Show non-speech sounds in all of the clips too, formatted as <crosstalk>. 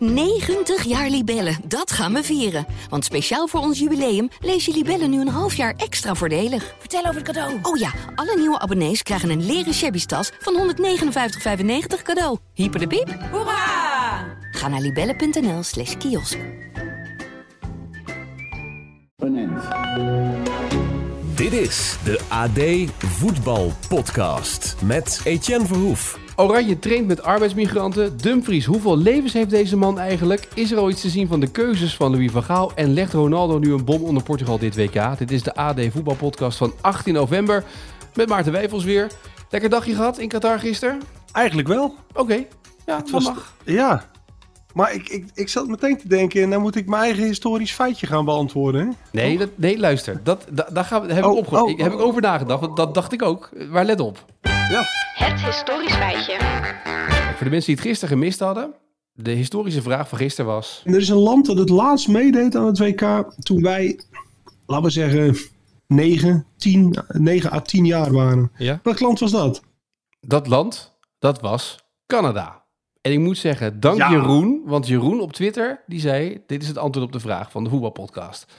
90 jaar Libellen, dat gaan we vieren. Want speciaal voor ons jubileum lees je Libellen nu een half jaar extra voordelig. Vertel over het cadeau. Oh ja, alle nieuwe abonnees krijgen een leren shabby tas van 159,95 cadeau. Hyper de piep. Hoera! Ga naar libellen.nl slash kiosk. Dit is de AD Voetbal Podcast met Etienne Verhoef. Oranje traint met arbeidsmigranten. Dumfries, hoeveel levens heeft deze man eigenlijk? Is er al iets te zien van de keuzes van Louis van Gaal? En legt Ronaldo nu een bom onder Portugal dit WK? Dit is de AD Voetbalpodcast van 18 november. Met Maarten Wijfels weer. Lekker dagje gehad in Qatar gisteren? Eigenlijk wel. Oké, ja, het was- mag. Ja. Maar ik, ik, ik zat meteen te denken, nou moet ik mijn eigen historisch feitje gaan beantwoorden. hè? Nee, dat, nee luister. Dat, da- daar gaan we, heb, Oh, ik oh, ik, heb ik oh. over nagedacht. Want dat dacht ik ook. Maar let op. Ja. Het historisch feitje. Voor de mensen die het gisteren gemist hadden. De historische vraag van gisteren was... Er is een land dat het laatst meedeed aan het WK toen wij, laten we zeggen, 9, 10, 9 à 10 jaar waren. Ja? Welk land was dat? Dat land, dat was Canada. En ik moet zeggen, dank Ja. Jeroen. Want Jeroen op Twitter, die zei... Dit is het antwoord op de vraag van de voetbalpodcast.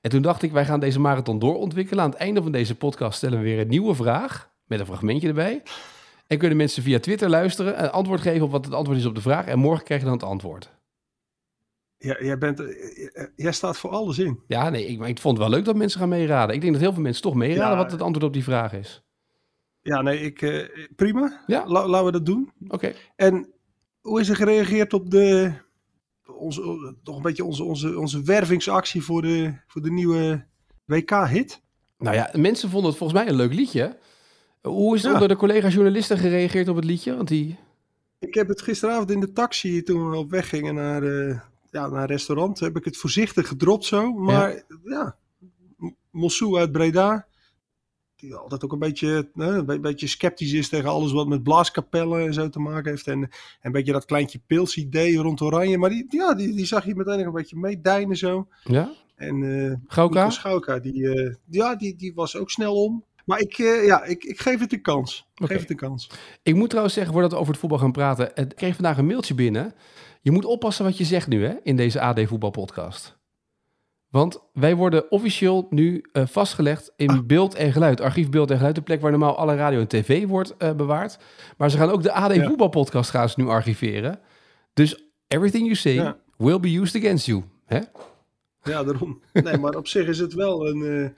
En toen dacht ik, wij gaan deze marathon doorontwikkelen. Aan het einde van deze podcast stellen we weer een nieuwe vraag. Met een fragmentje erbij. En kunnen mensen via Twitter luisteren. Een antwoord geven op wat het antwoord is op de vraag. En morgen krijg je dan het antwoord. Ja, jij, bent, eh, eh, jij staat voor alles in. Ja, nee, ik, ik vond het wel leuk dat mensen gaan meeraden. Ik denk dat heel veel mensen toch meeraden Ja. wat het antwoord op die vraag is. Ja, nee, ik, eh, prima. Ja. La- laten we dat doen. Oké. En hoe is er gereageerd op de, onze, toch een beetje onze, onze, onze wervingsactie voor de, voor de nieuwe WK-hit? Nou ja, mensen vonden het volgens mij een leuk liedje. Hoe is het Ja. onder de collega-journalisten gereageerd op het liedje? Want die... Ik heb het gisteravond in de taxi, toen we op weg gingen naar, eh, ja, naar een restaurant, heb ik het voorzichtig gedropt zo. Maar ja, M- Mossou uit Breda, die altijd ook een beetje, een be- beetje sceptisch is tegen alles wat met blaaskapellen en zo te maken heeft. En, en een beetje dat kleintje pils-idee rond Oranje. Maar die, ja, die, die zag je meteen een beetje meedijnen zo. Ja? En eh Gauka? Die, eh, ja, die, die was ook snel om. Maar ik, eh, ja, ik, ik geef het een kans. Geef het een kans. Ik moet trouwens zeggen, voordat we over het voetbal gaan praten. Ik kreeg vandaag een mailtje binnen. Je moet oppassen wat je zegt nu hè, in deze AD Voetbalpodcast. Want wij worden officieel nu eh, vastgelegd in Ah. beeld en geluid. Archief beeld en geluid, de plek waar normaal alle radio en tv wordt eh, bewaard. Maar ze gaan ook de AD Ja. Voetbalpodcast gaan ze nu archiveren. Dus everything you say Ja. will be used against you. Hè? Ja, daarom. Nee, maar op zich is het wel een. eh,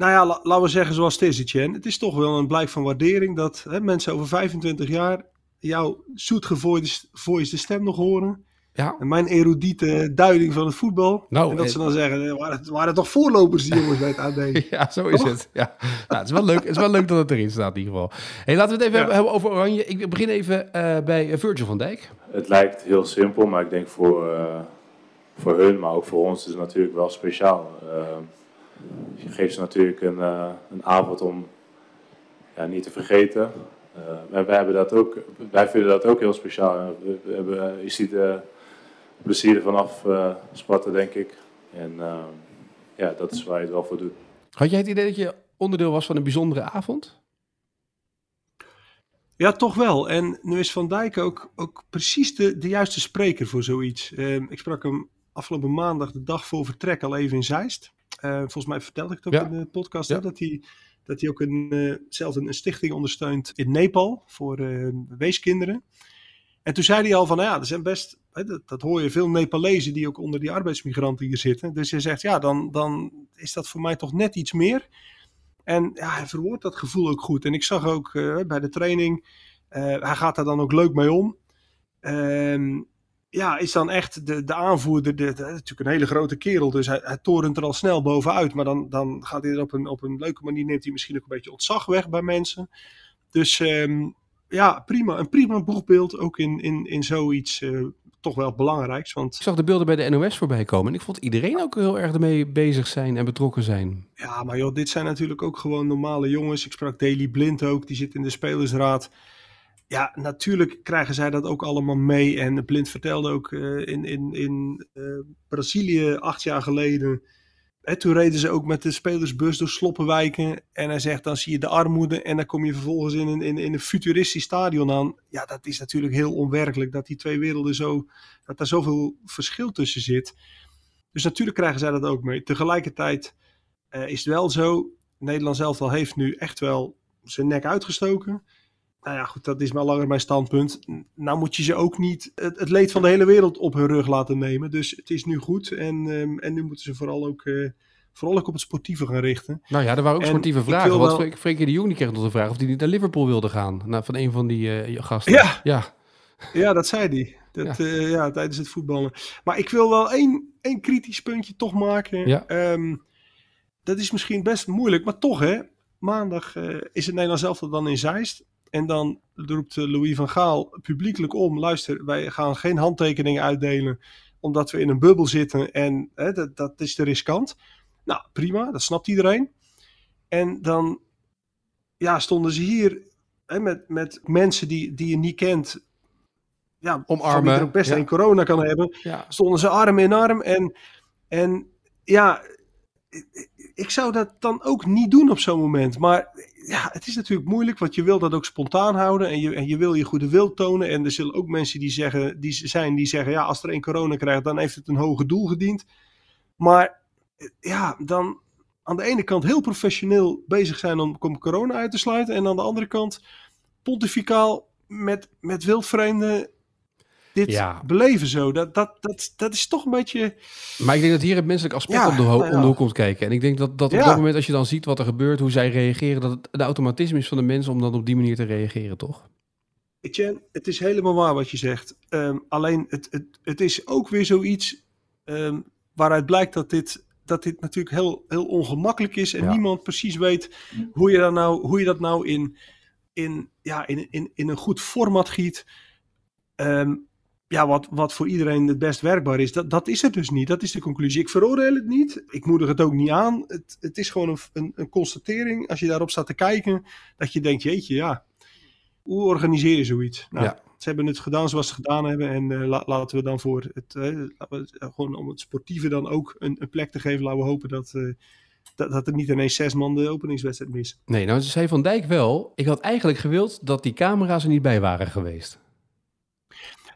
Nou ja, la- laten we zeggen zoals het is, Etienne. Het is toch wel een blijk van waardering dat hè, mensen over 25 jaar jouw zoetgevoiste stem nog horen. Ja, En mijn erudite duiding van het voetbal. Nou, en dat eh, ze dan zeggen, eh, waren, het waren toch voorlopers die jongens bij het AD. <laughs> Ja, zo is het. Ja. Nou, het, is wel leuk, het is wel leuk dat het erin staat in ieder geval. Hey, laten we het even Ja. hebben- over Oranje. Ik begin even eh, bij Virgil van Dijk. Het lijkt heel simpel, maar ik denk voor, eh, voor hun, maar ook voor ons is het natuurlijk wel speciaal. Je geeft ze natuurlijk een, eh, een avond om ja, niet te vergeten. Eh, en wij, hebben dat ook, wij vinden dat ook heel speciaal. We, we hebben, eh, je ziet eh plezier ervan af eh, spatten, denk ik. En ja, dat is waar je het wel voor doet. Had jij het idee dat je onderdeel was van een bijzondere avond? Ja, toch wel. En nu is Van Dijk ook, ook precies de, de juiste spreker voor zoiets. Ehm, ik sprak hem afgelopen maandag, de dag voor vertrek, al even in Zeist. Eh, volgens mij vertelde ik het ook Ja. in de podcast, Ja. hè, dat hij, dat hij ook een, eh, zelf een, een stichting ondersteunt in Nepal voor eh, weeskinderen. En toen zei hij al van, nou ja, er zijn best, hè, dat, dat hoor je veel Nepalezen die ook onder die arbeidsmigranten hier zitten. Dus hij zegt, ja, dan, dan is dat voor mij toch net iets meer. En ja, hij verwoordt dat gevoel ook goed. En ik zag ook bij de training, hij gaat daar dan ook leuk mee om. Ehm, ja, is dan echt de, de aanvoerder, de, de- natuurlijk een hele grote kerel, dus hij, hij torent er al snel bovenuit. Maar dan, dan gaat hij er op een, op een leuke manier, neemt hij misschien ook een beetje ontzag weg bij mensen. Dus ehm, ja, prima. Een prima boegbeeld, ook in, in, in zoiets eh, toch wel belangrijks. Want Ik zag de beelden bij de NOS voorbij komen. En ik vond iedereen ook heel erg ermee bezig zijn en betrokken zijn. Ja, maar joh, dit zijn natuurlijk ook gewoon normale jongens. Ik sprak Daily Blind ook, die zit in de spelersraad. Ja, natuurlijk krijgen zij dat ook allemaal mee. En Blind vertelde ook eh, in, in, in eh, Brazilië acht jaar geleden toen reden ze ook met de spelersbus door sloppenwijken. En hij zegt, dan zie je de armoede en dan kom je vervolgens in een, in, in een futuristisch stadion aan. Ja, dat is natuurlijk heel onwerkelijk dat die twee werelden zo, dat daar zoveel verschil tussen zit. Dus natuurlijk krijgen zij dat ook mee. Tegelijkertijd uh, is het wel zo, Nederland zelf al heeft nu echt wel zijn nek uitgestoken. Nou ja, goed, dat is maar langer mijn standpunt. Nou moet je ze ook niet het, het, leed van de hele wereld op hun rug laten nemen. Dus het is nu goed en, um, en nu moeten ze vooral ook, uh, vooral ook op het sportieve gaan richten. Nou ja, er waren ook en sportieve vragen. Want wel... Frenkie de Jong die kreeg nog de vraag of hij niet naar Liverpool wilde gaan. Nou, van een van die uh, gasten. Ja. ja. Ja, dat zei hij. Dat, ja. Uh, ja. tijdens het voetballen. Maar ik wil wel één, één kritisch puntje toch maken. Ja. Um, dat is misschien best moeilijk, maar toch hè. Maandag is het Nederlands zelf dan in Zeist. En dan roept Louis van Gaal publiekelijk om: luister, wij gaan geen handtekeningen uitdelen. omdat we in een bubbel zitten en hè, dat, dat is te riskant. Nou, prima, dat snapt iedereen. En dan ja, stonden ze hier hè, met, met mensen die, die je niet kent. Ja, omarmen. Die er ook best ja. een corona kan hebben. Ja. Stonden ze arm in arm. En, en ja, ik zou dat dan ook niet doen op zo'n moment. Maar ja, het is natuurlijk moeilijk, want je wil dat ook spontaan houden en je, en je wil je goede wil tonen. En er zullen ook mensen die, zeggen, die zijn die zeggen, ja, als er een corona krijgt, dan heeft het een hoger doel gediend. Maar ja, dan aan de ene kant heel professioneel bezig zijn om, om corona uit te sluiten. En aan de andere kant pontificaal met, met wildvreemden dit Ja. beleven zo. Dat, dat, dat, dat is toch een beetje... Maar ik denk dat hier het menselijk aspect Ja, om, de ho- nou ja. om de hoek komt kijken. En ik denk dat, dat op dat moment, als je dan ziet wat er gebeurt, hoe zij reageren, dat het de automatisme is van de mensen om dan op die manier te reageren, toch? Etienne, het is helemaal waar wat je zegt. Ehm, alleen het, het, het is ook weer zoiets ehm, waaruit blijkt dat dit, dat dit natuurlijk heel, heel ongemakkelijk is. En Ja. niemand precies weet hoe je, dat nou, hoe je dat nou in, in, ja, in, in, in een goed format giet. Ehm, ja, wat, wat voor iedereen het best werkbaar is. Dat, dat is het dus niet. Dat is de conclusie. Ik veroordeel het niet. Ik moedig het ook niet aan. Het, het is gewoon een, een, een constatering. Als je daarop staat te kijken, dat je denkt, jeetje, ja. Hoe organiseer je zoiets? Nou, Ja. Ze hebben het gedaan zoals ze het gedaan hebben. En eh, la- laten we dan voor het, eh, gewoon om het sportieve dan ook een, een plek te geven. Laten we hopen dat, eh, dat, dat er niet ineens zes man de openingswedstrijd mist. Nee, nou zei Van Dijk wel, ik had eigenlijk gewild dat die camera's er niet bij waren geweest.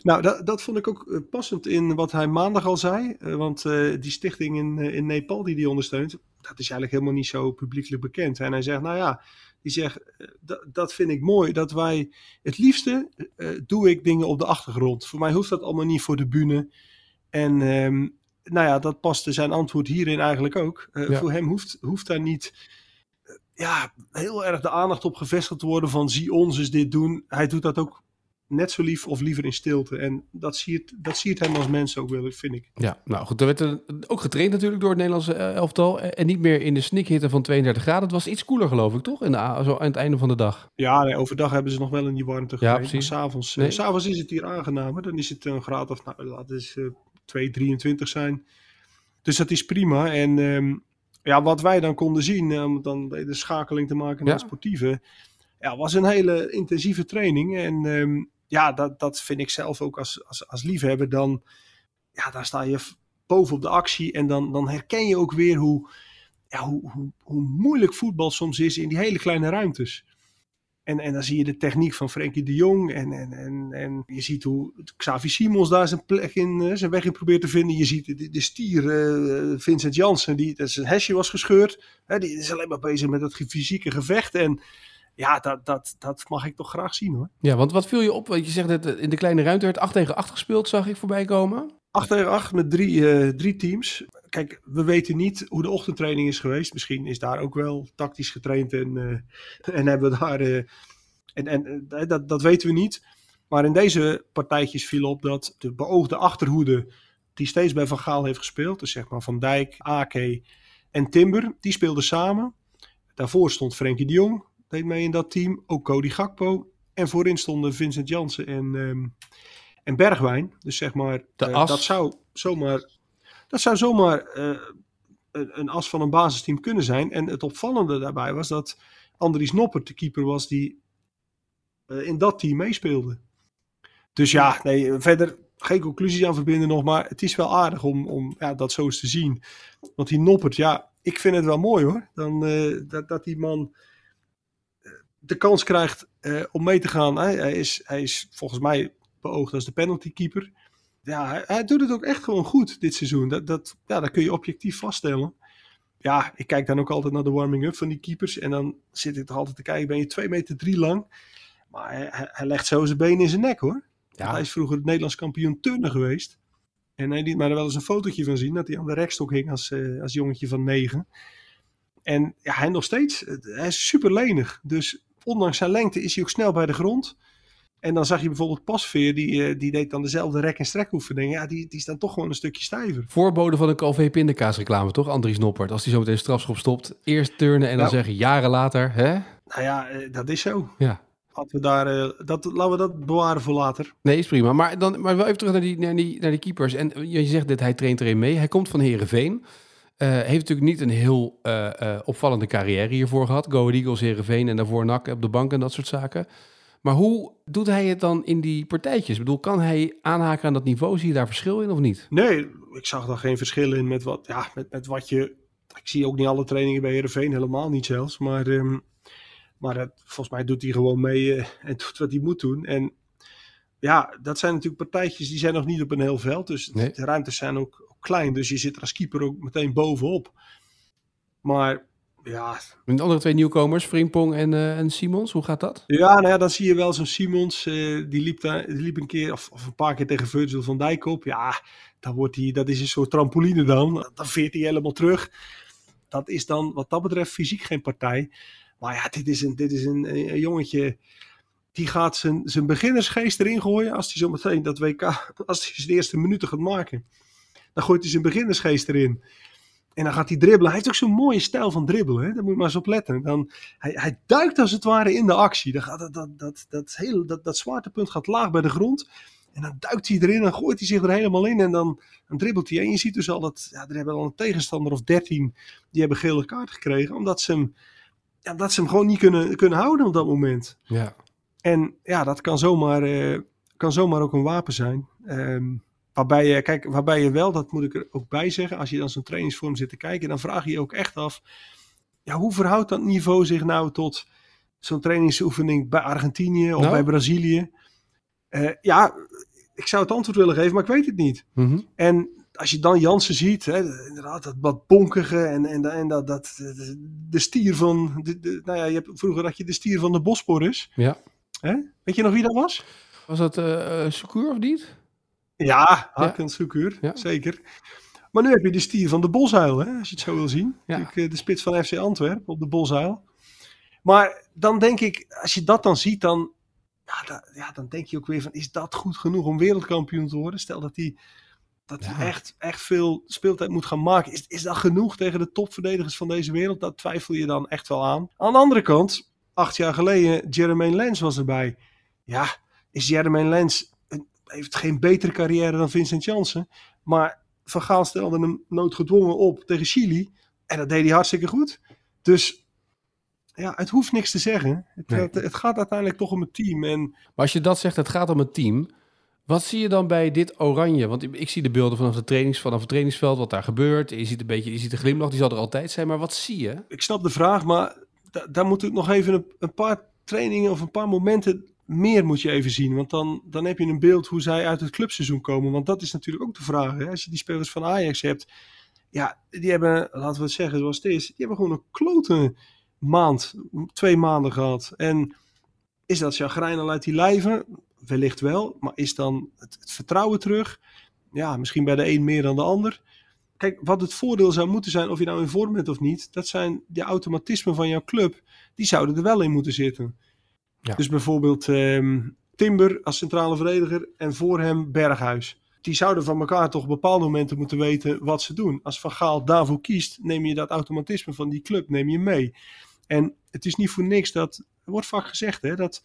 Nou, dat, dat vond ik ook eh, passend in wat hij maandag al zei. Eh, want eh, die stichting in, in Nepal die hij ondersteunt, dat is eigenlijk helemaal niet zo publiekelijk bekend. En hij zegt, nou ja, die zegt, dat, dat vind ik mooi. Dat wij, het liefste doe ik dingen op de achtergrond. Voor mij hoeft dat allemaal niet voor de bühne. En ehm, nou ja, dat paste zijn antwoord hierin eigenlijk ook. Ja. Voor hem hoeft, hoeft daar niet ja, heel erg de aandacht op gevestigd te worden van zie ons eens dit doen. Hij doet dat ook net zo lief of liever in stilte. En dat siert, dat siert hem als mens ook wel, vind ik. Ja, nou goed, er werd er ook getraind natuurlijk door het Nederlandse eh, elftal. En en niet meer in de snikhitte van 32 graden. Het was iets koeler geloof ik, toch? In de, a- zo aan het einde van de dag. Ja, nee, overdag hebben ze nog wel in die warmte Ja, getraind. precies. Maar s'avonds, Nee. nee. s'avonds is het hier aangenamer. Dan is het een graad of, nou, laat het eh 2, 23 zijn. Dus dat is prima. En ehm, ja, wat wij dan konden zien, eh, om dan de schakeling te maken naar Ja. het sportieve, ja, was een hele intensieve training. En ehm, ja, dat, dat vind ik zelf ook als, als, als liefhebber. Dan, ja, daar sta je v- boven op de actie en dan, dan herken je ook weer hoe, ja, hoe, hoe, hoe moeilijk voetbal soms is in die hele kleine ruimtes. En, en dan zie je de techniek van Frenkie de Jong. En, en, en, en je ziet hoe Xavi Simons daar zijn, plek in, eh, zijn weg in probeert te vinden. Je ziet de, de stier eh, Vincent Janssen, die zijn hesje was gescheurd. Hè, die is alleen maar bezig met dat fysieke gevecht. En ja, dat, dat, dat mag ik toch graag zien hoor. Ja, want wat viel je op? Want je zegt dat eh, in de kleine ruimte werd 8 tegen 8 gespeeld, zag ik voorbij komen. 8 tegen 8 met drie, eh, drie teams. Kijk, we weten niet hoe de ochtendtraining is geweest. Misschien is daar ook wel tactisch getraind en, eh, <laughs> en hebben we daar. en en dat, dat weten we niet. Maar in deze partijtjes viel op dat de beoogde achterhoede, die steeds bij Van Gaal heeft gespeeld, dus zeg maar Van Dijk, Ake en Timber, die speelden samen. Daarvoor stond Frenkie de Jong, deed mee in dat team. Ook Cody Gakpo. En voorin stonden Vincent Jansen en, ehm, en Bergwijn. Dus zeg maar, De eh, as. dat zou zomaar, dat zou zomaar eh, een, een as van een basisteam kunnen zijn. En het opvallende daarbij was dat Andries Noppert de keeper was die eh, in dat team meespeelde. Dus ja, nee, verder geen conclusies aan verbinden nog, maar het is wel aardig om, om ja, dat zo eens te zien. Want die Noppert, ja, ik vind het wel mooi hoor. Dan, dat, dat die man de kans krijgt eh, om mee te gaan. Hij, hij, is, hij is volgens mij beoogd als de penaltykeeper. Ja, hij, hij doet het ook echt gewoon goed dit seizoen. Dat, dat, ja, dat kun je objectief vaststellen. Ja, ik kijk dan ook altijd naar de warming-up van die keepers. En dan zit ik toch altijd te kijken, ben je 2 meter drie lang? Maar hij, hij- hij legt zo zijn benen in zijn nek hoor. Ja. Hij is vroeger het Nederlands kampioen turnen geweest. En hij liet mij er wel eens een fotootje van zien. Dat hij aan de rekstok hing als, eh, als jongetje van negen. En ja, hij nog steeds. eh, Hij is super lenig. Dus ondanks zijn lengte is hij ook snel bij de grond. En dan zag je bijvoorbeeld Pasveer. Die, eh, die deed dan dezelfde rek- en strekoefening. Ja, die, die is dan toch gewoon een stukje stijver. Voorbode van een Calvé pindakaas reclame, toch? Andries Noppert. Als hij zo meteen strafschop stopt. Eerst turnen en dan Nou. zeggen jaren later, hè? Nou ja, eh, dat is zo. Ja. Laten we, daar, eh, dat, laten we dat bewaren voor later. Nee, is prima. Maar, dan, maar wel even terug naar die, naar die, naar die keepers. En je zegt dat hij traint erin mee. Hij komt van Herenveen. Heeft natuurlijk niet een heel eh, eh, opvallende carrière hiervoor gehad. Go Eagles, Herenveen en daarvoor NAC op de bank en dat soort zaken. Maar hoe doet hij het dan in die partijtjes? Ik bedoel, kan hij aanhaken aan dat niveau? Zie je daar verschil in of niet? Nee, ik zag daar geen verschil in met wat, ja, met, met wat je. Ik zie ook niet alle trainingen bij Herenveen, helemaal niet zelfs. Maar, ehm, maar het, volgens mij doet hij gewoon mee en <laughs> doet wat hij moet doen. En ja, dat zijn natuurlijk partijtjes die zijn nog niet op een heel veld. Dus Nee. de ruimtes zijn ook klein. Dus je zit er als keeper ook meteen bovenop. Maar ja, En de andere twee nieuwkomers, Frimpong en, eh, en Simons, hoe gaat dat? Ja, nou ja, dan zie je wel zo'n Simons, eh, die, liep daar, die liep een keer of, of een paar keer tegen Virgil van Dijk op. Ja, dan wordt hij, dat is een soort trampoline dan. Dan veert hij helemaal terug. Dat is dan wat dat betreft fysiek geen partij. Maar ja, dit is een, dit is een, een jongetje, die gaat zijn, zijn beginnersgeest erin gooien als hij zo meteen dat WK, als hij zijn eerste minuten gaat maken. Dan gooit hij zijn beginnersgeest erin. En dan gaat hij dribbelen. Hij heeft ook zo'n mooie stijl van dribbelen. Hè? Daar moet je maar eens op letten. Dan, hij, hij duikt als het ware in de actie. Dan gaat dat, dat, dat, dat, hele, dat, dat zwaartepunt gaat laag bij de grond. En dan duikt hij erin en gooit hij zich er helemaal in. En dan, dan dribbelt hij. En je ziet dus al dat ja, er hebben al een tegenstander of 13 die hebben gele kaart gekregen. Omdat ze hem, ja, omdat ze hem gewoon niet kunnen, kunnen houden op dat moment. Ja. En ja, dat kan zomaar, eh, kan zomaar ook een wapen zijn. Ehm, waarbij, je, kijk, waarbij je wel, dat moet ik er ook bij zeggen, als je dan zo'n trainingsvorm zit te kijken, dan vraag je je ook echt af, ja, hoe verhoudt dat niveau zich nou tot zo'n trainingsoefening bij Argentinië of Nou? bij Brazilië? Eh, ja, ik zou het antwoord willen geven, maar ik weet het niet. Mhm. En als je dan Jansen ziet, hè, inderdaad, dat wat bonkige en, en, en dat, dat de, stier van, de, de- nou ja, je hebt, vroeger had je de stier van de Bosporus. Ja. Hè? Weet je nog wie dat was? Was dat eh Secours of niet? Ja, Hakan Soekuur, Ja. zeker. Maar nu heb je de stier van de Boshuil, hè, als je het zo wil zien. Natuurlijk, eh, de spits van FC Antwerpen op de Boshuil. Maar dan denk ik, als je dat dan ziet, dan, ja, da- ja, dan denk je ook weer van, is dat goed genoeg om wereldkampioen te worden? Stel dat hij dat hij Ja. echt, echt veel speeltijd moet gaan maken. Is, is dat genoeg tegen de topverdedigers van deze wereld? Dat twijfel je dan echt wel aan. Aan de andere kant, acht jaar geleden, Jermaine Lens was erbij. Ja, is Jermaine Lens heeft geen betere carrière dan Vincent Janssen. Maar Van Gaal stelde hem noodgedwongen op tegen Chili. En dat deed hij hartstikke goed. Dus ja, het hoeft niks te zeggen. Het, Nee. het, het gaat uiteindelijk toch om het team. En Maar als je dat zegt, het gaat om het team. Wat zie je dan bij dit oranje? Want ik, ik zie de beelden vanaf, de trainings, vanaf het trainingsveld, wat daar gebeurt. Je ziet een beetje, je ziet de glimlach, die zal er altijd zijn. Maar wat zie je? ik snap de vraag, maar da- daar moet ik nog even een, een paar trainingen of een paar momenten meer moet je even zien. Want dan, dan heb je een beeld hoe zij uit het clubseizoen komen. Want dat is natuurlijk ook de vraag. Hè? Als je die spelers van Ajax hebt. Ja, die hebben, laten we het zeggen zoals het is. Die hebben gewoon een klote maand, twee maanden gehad. En is dat chagrijn al uit die lijven? Wellicht wel. Maar is dan het, het vertrouwen terug? Ja, misschien bij de een meer dan de ander. Kijk, wat het voordeel zou moeten zijn, of je nou in vorm bent of niet, dat zijn de automatismen van jouw club. Die zouden er wel in moeten zitten. Ja. Dus bijvoorbeeld ehm, Timber als centrale verdediger en voor hem Berghuis. Die zouden van elkaar toch op bepaalde momenten moeten weten wat ze doen. Als Van Gaal daarvoor kiest, neem je dat automatisme van die club neem je mee. En het is niet voor niks dat, er wordt vaak gezegd hè, dat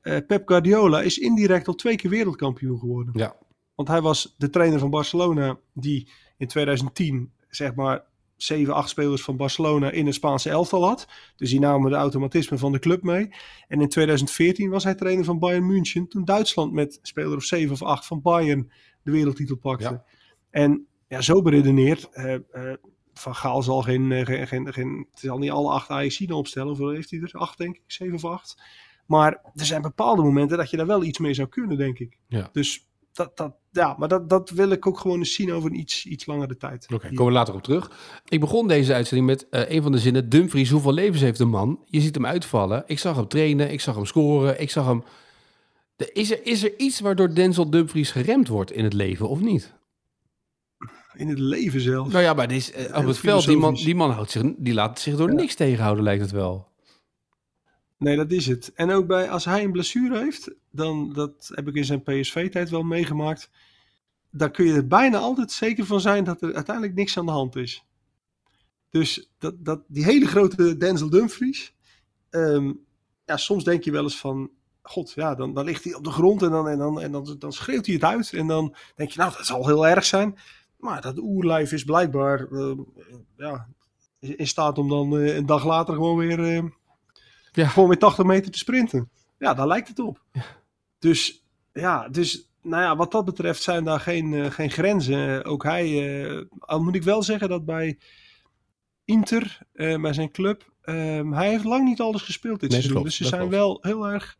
eh, Pep Guardiola is indirect al twee keer wereldkampioen geworden. Ja. Want hij was de trainer van Barcelona die in 2010 zeg maar zeven, acht spelers van Barcelona in een Spaanse elftal had. Dus die namen de automatisme van de club mee. En in 2014 was hij trainer van Bayern München. Toen Duitsland met speler of zeven of acht van Bayern de wereldtitel pakte. Ja. En ja, zo beredeneerd. eh, eh, van Gaal zal geen, eh, geen, geen, geen het zal niet alle acht Ajaxiden opstellen. Hoeveel heeft hij er? Acht denk ik, zeven of acht. Maar er zijn bepaalde momenten dat je daar wel iets mee zou kunnen, denk ik. Ja. Dus dat, dat, ja, maar dat, dat wil ik ook gewoon eens zien over een iets, iets langere tijd. Oké, komen we later op terug. Ik begon deze uitzending met eh, een van de zinnen. Dumfries, hoeveel levens heeft de man? Je ziet hem uitvallen. Ik zag hem trainen, ik zag hem scoren, ik zag hem... De- Is er, is er iets waardoor Denzel Dumfries geremd wordt in het leven, of niet? In het leven zelf. Nou ja, maar dit is, eh, op het veld, die man, die man houdt zich, die laat zich door Ja. niks tegenhouden, lijkt het wel. Nee, dat is het. En ook bij, als hij een blessure heeft, dan, dat heb ik in zijn PSV-tijd wel meegemaakt, dan kun je er bijna altijd zeker van zijn dat er uiteindelijk niks aan de hand is. Dus dat, dat, die hele grote Denzel Dumfries, ehm, ja, soms denk je wel eens van, god, ja, dan, dan ligt hij op de grond en, dan, en, dan, en dan, dan schreeuwt hij het uit. En dan denk je, nou, dat zal heel erg zijn. Maar dat oerlijf is blijkbaar ehm, ja, in staat om dan eh, een dag later gewoon weer... ehm, Ja. gewoon weer 80 meter te sprinten. Ja, daar lijkt het op. Dus ja, dus nou ja, wat dat betreft zijn daar geen, eh, geen grenzen. Ook hij, eh, al moet ik wel zeggen dat bij Inter, eh, bij zijn club, ehm, hij heeft lang niet alles gespeeld dit Nee, seizoen. klopt, dus ze zijn klopt. wel heel erg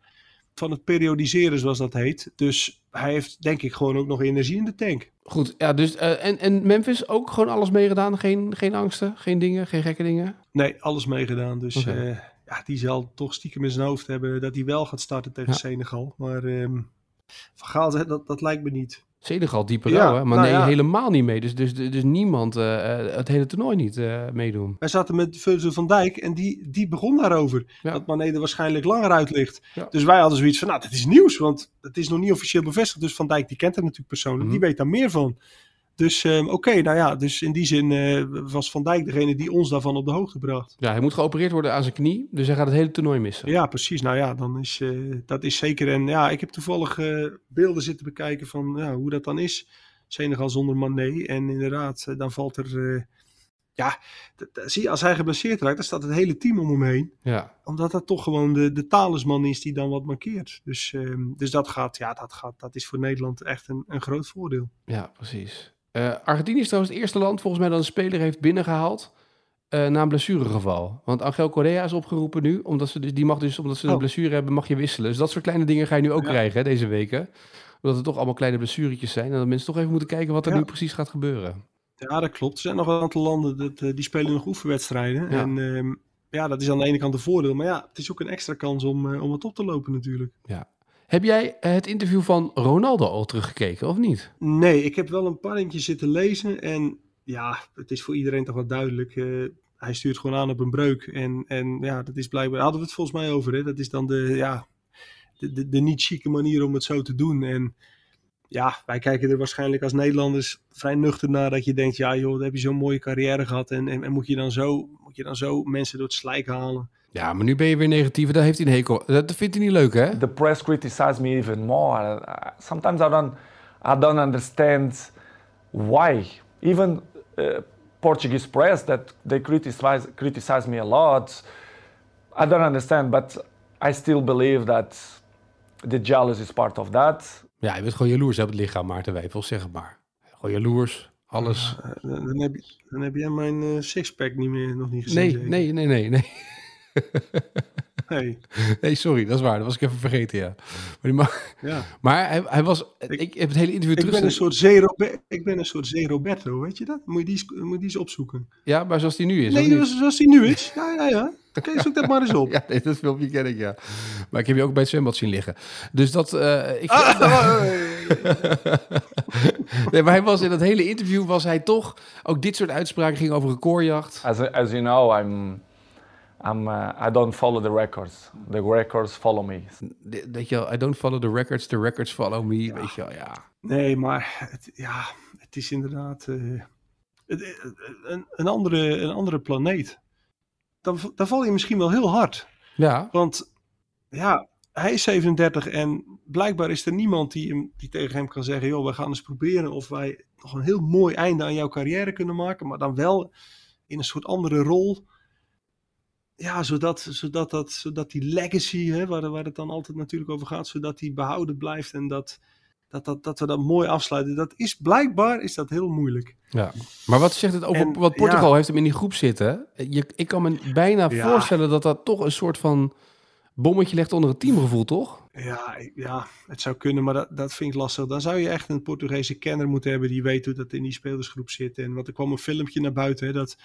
van het periodiseren, zoals dat heet. Dus hij heeft denk ik gewoon ook nog energie in de tank. Goed, ja, dus, en, en Memphis ook gewoon alles meegedaan? Geen, geen angsten, geen dingen, geen gekke dingen? Nee, alles meegedaan. Dus Oké. Ja, die zal toch stiekem in zijn hoofd hebben dat hij wel gaat starten tegen Ja. Senegal. Maar ehm Van Gaal dat, dat lijkt me niet. Senegal, diepe Ja, hè? Maar nou nee, ja. helemaal niet mee. Dus, dus, dus niemand eh, eh, het hele toernooi niet eh, meedoen. Wij zaten met Virgil van Dijk en die, die begon daarover. Ja. Dat Mané er waarschijnlijk langer uit ligt. Dus wij hadden zoiets van, nou, dat is nieuws. Want het is nog niet officieel bevestigd. Dus Van Dijk, die kent hem natuurlijk persoonlijk. Mhm. Die weet daar meer van. Dus ehm, oké, nou ja. Dus in die zin eh, was Van Dijk degene die ons daarvan op de hoogte bracht. Ja, hij moet geopereerd worden aan zijn knie. Dus hij gaat het hele toernooi missen. Ja, precies. Nou ja, dan is eh, dat is zeker. En ja, ik heb toevallig eh, beelden zitten bekijken van ja, hoe dat dan is. Senegal zonder Mané. En inderdaad, dan valt er... ja, zie je, als hij geblesseerd raakt, dan staat het hele team om hem heen. Ja, Omdat dat toch gewoon de, de talisman is die dan wat markeert. Dus, ehm, dus dat gaat, ja, dat gaat, dat is voor Nederland echt een, een groot voordeel. ja precies. Eh, Argentinië is trouwens het eerste land volgens mij dat een speler heeft binnengehaald eh, na een blessuregeval. Want Angel Correa is opgeroepen nu, omdat ze, dus, die mag dus, omdat ze een Oh. blessure hebben, mag je wisselen. Dus dat soort kleine dingen ga je nu ook Ja. krijgen hè, deze weken. Omdat het toch allemaal kleine blessuretjes zijn. En dat mensen toch even moeten kijken wat er Ja. nu precies gaat gebeuren. Ja, dat klopt. Er zijn nog een aantal landen dat, eh, die spelen nog oefenwedstrijden. Ja. En ehm, ja, dat is aan de ene kant een voordeel. Maar ja, het is ook een extra kans om, eh, om het op te lopen natuurlijk. Heb jij eh, het interview van Ronaldo al teruggekeken, of niet? Nee, ik heb wel een paar eentjes zitten lezen. En ja, het is voor iedereen toch wel duidelijk. eh, hij stuurt gewoon aan op een breuk. En, en ja, dat is blijkbaar... Hadden we het volgens mij over. Dat is dan de, ja, de, de, de niet chique manier om het zo te doen. En ja, wij kijken er waarschijnlijk als Nederlanders vrij nuchter naar. Dat je denkt, ja joh, dan heb je zo'n mooie carrière gehad. En, en, en moet, je dan zo, moet je dan zo mensen door het slijk halen? Ja, maar nu ben je weer negatief. Daar heeft hij een hekel. Dat vindt hij niet leuk, hè? the press criticize me even more. Sometimes I don't, I don't understand why. Even uh, Portuguese press that they criticize criticize me a lot. I don't understand, but I still believe that the jealousy is part of that. Ja, je bent gewoon jaloers op het lichaam, Maarten Wijfel, zeg het maar. Gewoon jaloers, alles. Eh, Dan, heb, je, dan heb jij mijn eh, sixpack niet meer, nog niet gezien. Nee, nee, nee, nee, nee. <laughs> Nee, <laughs> Nee, sorry, dat is waar. Dat was ik even vergeten, ja. Maar, die ma- ja. <laughs> maar hij, hij was... Ik, heb het hele interview Ik terug... ben een soort zee Robe- ik ben een soort zee Roberto, weet je dat? Moet je die, eens- moet je die eens opzoeken. Ja, maar zoals hij nu is, nee, niet? zoals, zoals die nu is. Ja, ja, ja. Oké, zoek dat maar eens op. <laughs> Ja, nee, dat filmpje ken ik, ja. Maar ik heb je ook bij het zwembad zien liggen. Dus dat... eh, ik, Ah, nee, maar hij was in dat hele interview was hij toch... Ook dit soort uitspraken ging over recordjacht. As, as you know, I'm, I'm, uh, I don't follow the records. The records follow me. Dat je wel, I don't follow the records, the records follow me. Weet je wel, ja. Nee, maar het, ja, het is inderdaad eh, het- het- een, een, andere, een andere planeet. Dan, dan val je misschien wel heel hard. Ja, Want ja, hij is 37 en blijkbaar is er niemand die, hem, die tegen hem kan zeggen: joh, we gaan eens proberen of wij nog een heel mooi einde aan jouw carrière kunnen maken. Maar dan wel in een soort andere rol. Ja, zodat, zodat, dat, zodat die legacy, hè, waar, waar het dan altijd natuurlijk over gaat, zodat die behouden blijft en dat, dat, dat, dat we dat mooi afsluiten. Dat is blijkbaar is dat heel moeilijk. Ja, maar wat zegt het over En, wat Portugal ja. heeft hem in die groep zitten? Je, ik kan me bijna Ja. voorstellen dat dat toch een soort van bommetje legt onder het teamgevoel, toch? Ja, ja, het zou kunnen, maar dat, dat vind ik lastig. Dan zou je echt een Portugese kenner moeten hebben die weet hoe dat in die spelersgroep zit. En want er kwam een filmpje naar buiten hè, dat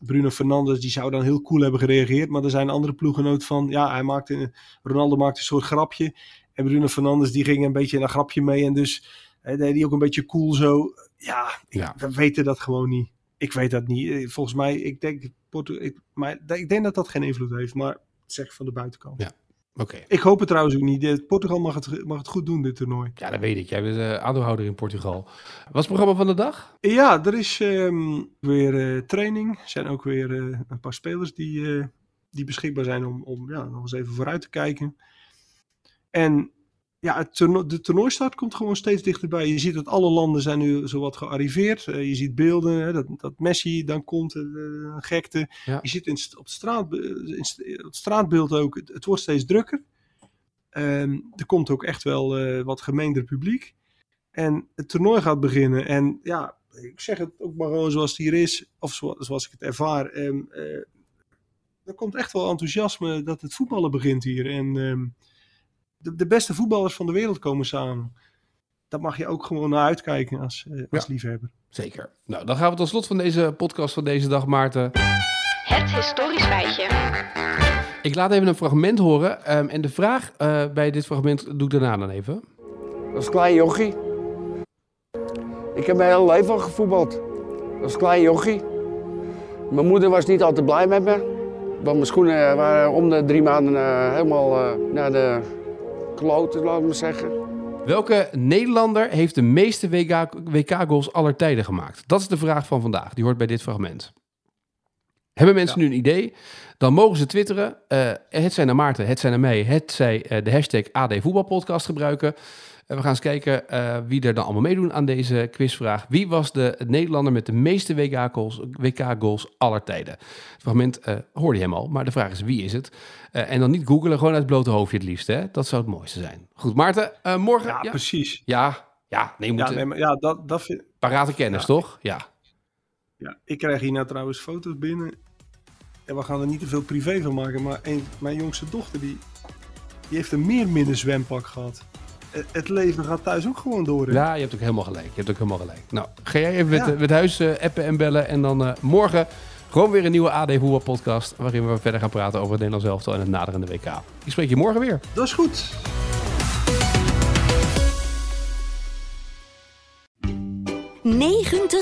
Bruno Fernandes, die zou dan heel cool hebben gereageerd. Maar er zijn andere ploeggenoten van, ja, hij maakte, Ronaldo maakte een soort grapje. En Bruno Fernandes, die ging een beetje in een grapje mee. En dus hè, deed hij ook een beetje cool zo. Ja, ik- Ja. we weten dat gewoon niet. Ik weet dat niet. Eh, Volgens mij, ik denk, ik, maar ik denk dat dat geen invloed heeft. Maar zeg van de buitenkant. Ja. Oké. Ik hoop het trouwens ook niet. Portugal mag het, mag het goed doen, dit toernooi. Ja, dat weet ik. Jij bent uh, aandeelhouder in Portugal. Wat is het programma van de dag? Ja, er is ehm, weer eh, training. Er zijn ook weer eh, een paar spelers die, die beschikbaar zijn om, om ja, nog eens even vooruit te kijken. En ja, het toerno- de toernooistart komt gewoon steeds dichterbij. Je ziet dat alle landen zijn nu zowat gearriveerd. Eh, je ziet beelden, hè, dat, dat Messi dan komt, eh, een gekte. Ja. Je ziet in, op, het straat, in het straatbeeld ook, het, het wordt steeds drukker. Ehm, er komt ook echt wel eh, wat gemeender publiek. En het toernooi gaat beginnen. En ja, ik zeg het ook maar gewoon zoals het hier is, of zo- zoals ik het ervaar. eh, er komt echt wel enthousiasme dat het voetballen begint hier. En ehm, de, de beste voetballers van de wereld komen samen. Daar mag je ook gewoon naar uitkijken als, eh, als liefhebber. Zeker. Nou, dan gaan we tot slot van deze podcast van deze dag, Maarten. Het historisch feitje. Ik laat even een fragment horen. ehm, en de vraag eh, bij dit fragment doe ik daarna dan even. Als klein jochie. Ik heb mijn hele leven al gevoetbald. Als klein jochie. Mijn moeder was niet altijd blij met me. Want mijn schoenen waren om de drie maanden eh, helemaal eh, naar de kloten, laat ik maar zeggen. Welke Nederlander heeft de meeste WK WK-goals aller tijden gemaakt? Dat is de vraag van vandaag. Die hoort bij dit fragment. Hebben mensen nu een idee? Dan mogen ze twitteren. eh, het zijn naar Maarten, het zijn naar mij. Het zij eh, de hashtag AD Voetbalpodcast gebruiken. En we gaan eens kijken eh, wie er dan allemaal meedoen aan deze quizvraag. Wie was de Nederlander met de meeste WK-goals WK-goals aller tijden? Het fragment eh, hoorde je hem al, maar de vraag is wie is het? Eh, en dan niet googelen, gewoon uit het blote hoofdje het liefst. Hè? Dat zou het mooiste zijn. Goed, Maarten, morgen... Ja, ja, precies. ja, ja, nee, je moet Ja, nee, maar ja, dat, dat vind, parate kennis, Ja. toch? Ja. ja, ik krijg hier nou trouwens foto's binnen. En we gaan er niet te veel privé van maken. Maar een, mijn jongste dochter, die, die heeft een meerminnen zwempak gehad. Het, het leven gaat thuis ook gewoon door. hè? ja, je hebt ook helemaal gelijk. Je hebt ook helemaal gelijk. Nou, ga jij even met, Ja. eh, met huis eh, appen en bellen. En dan eh, morgen gewoon weer een nieuwe AD Voetbal podcast. Waarin we verder gaan praten over het Nederlands elftal en het naderende WK. Ik spreek je morgen weer. Dat is goed.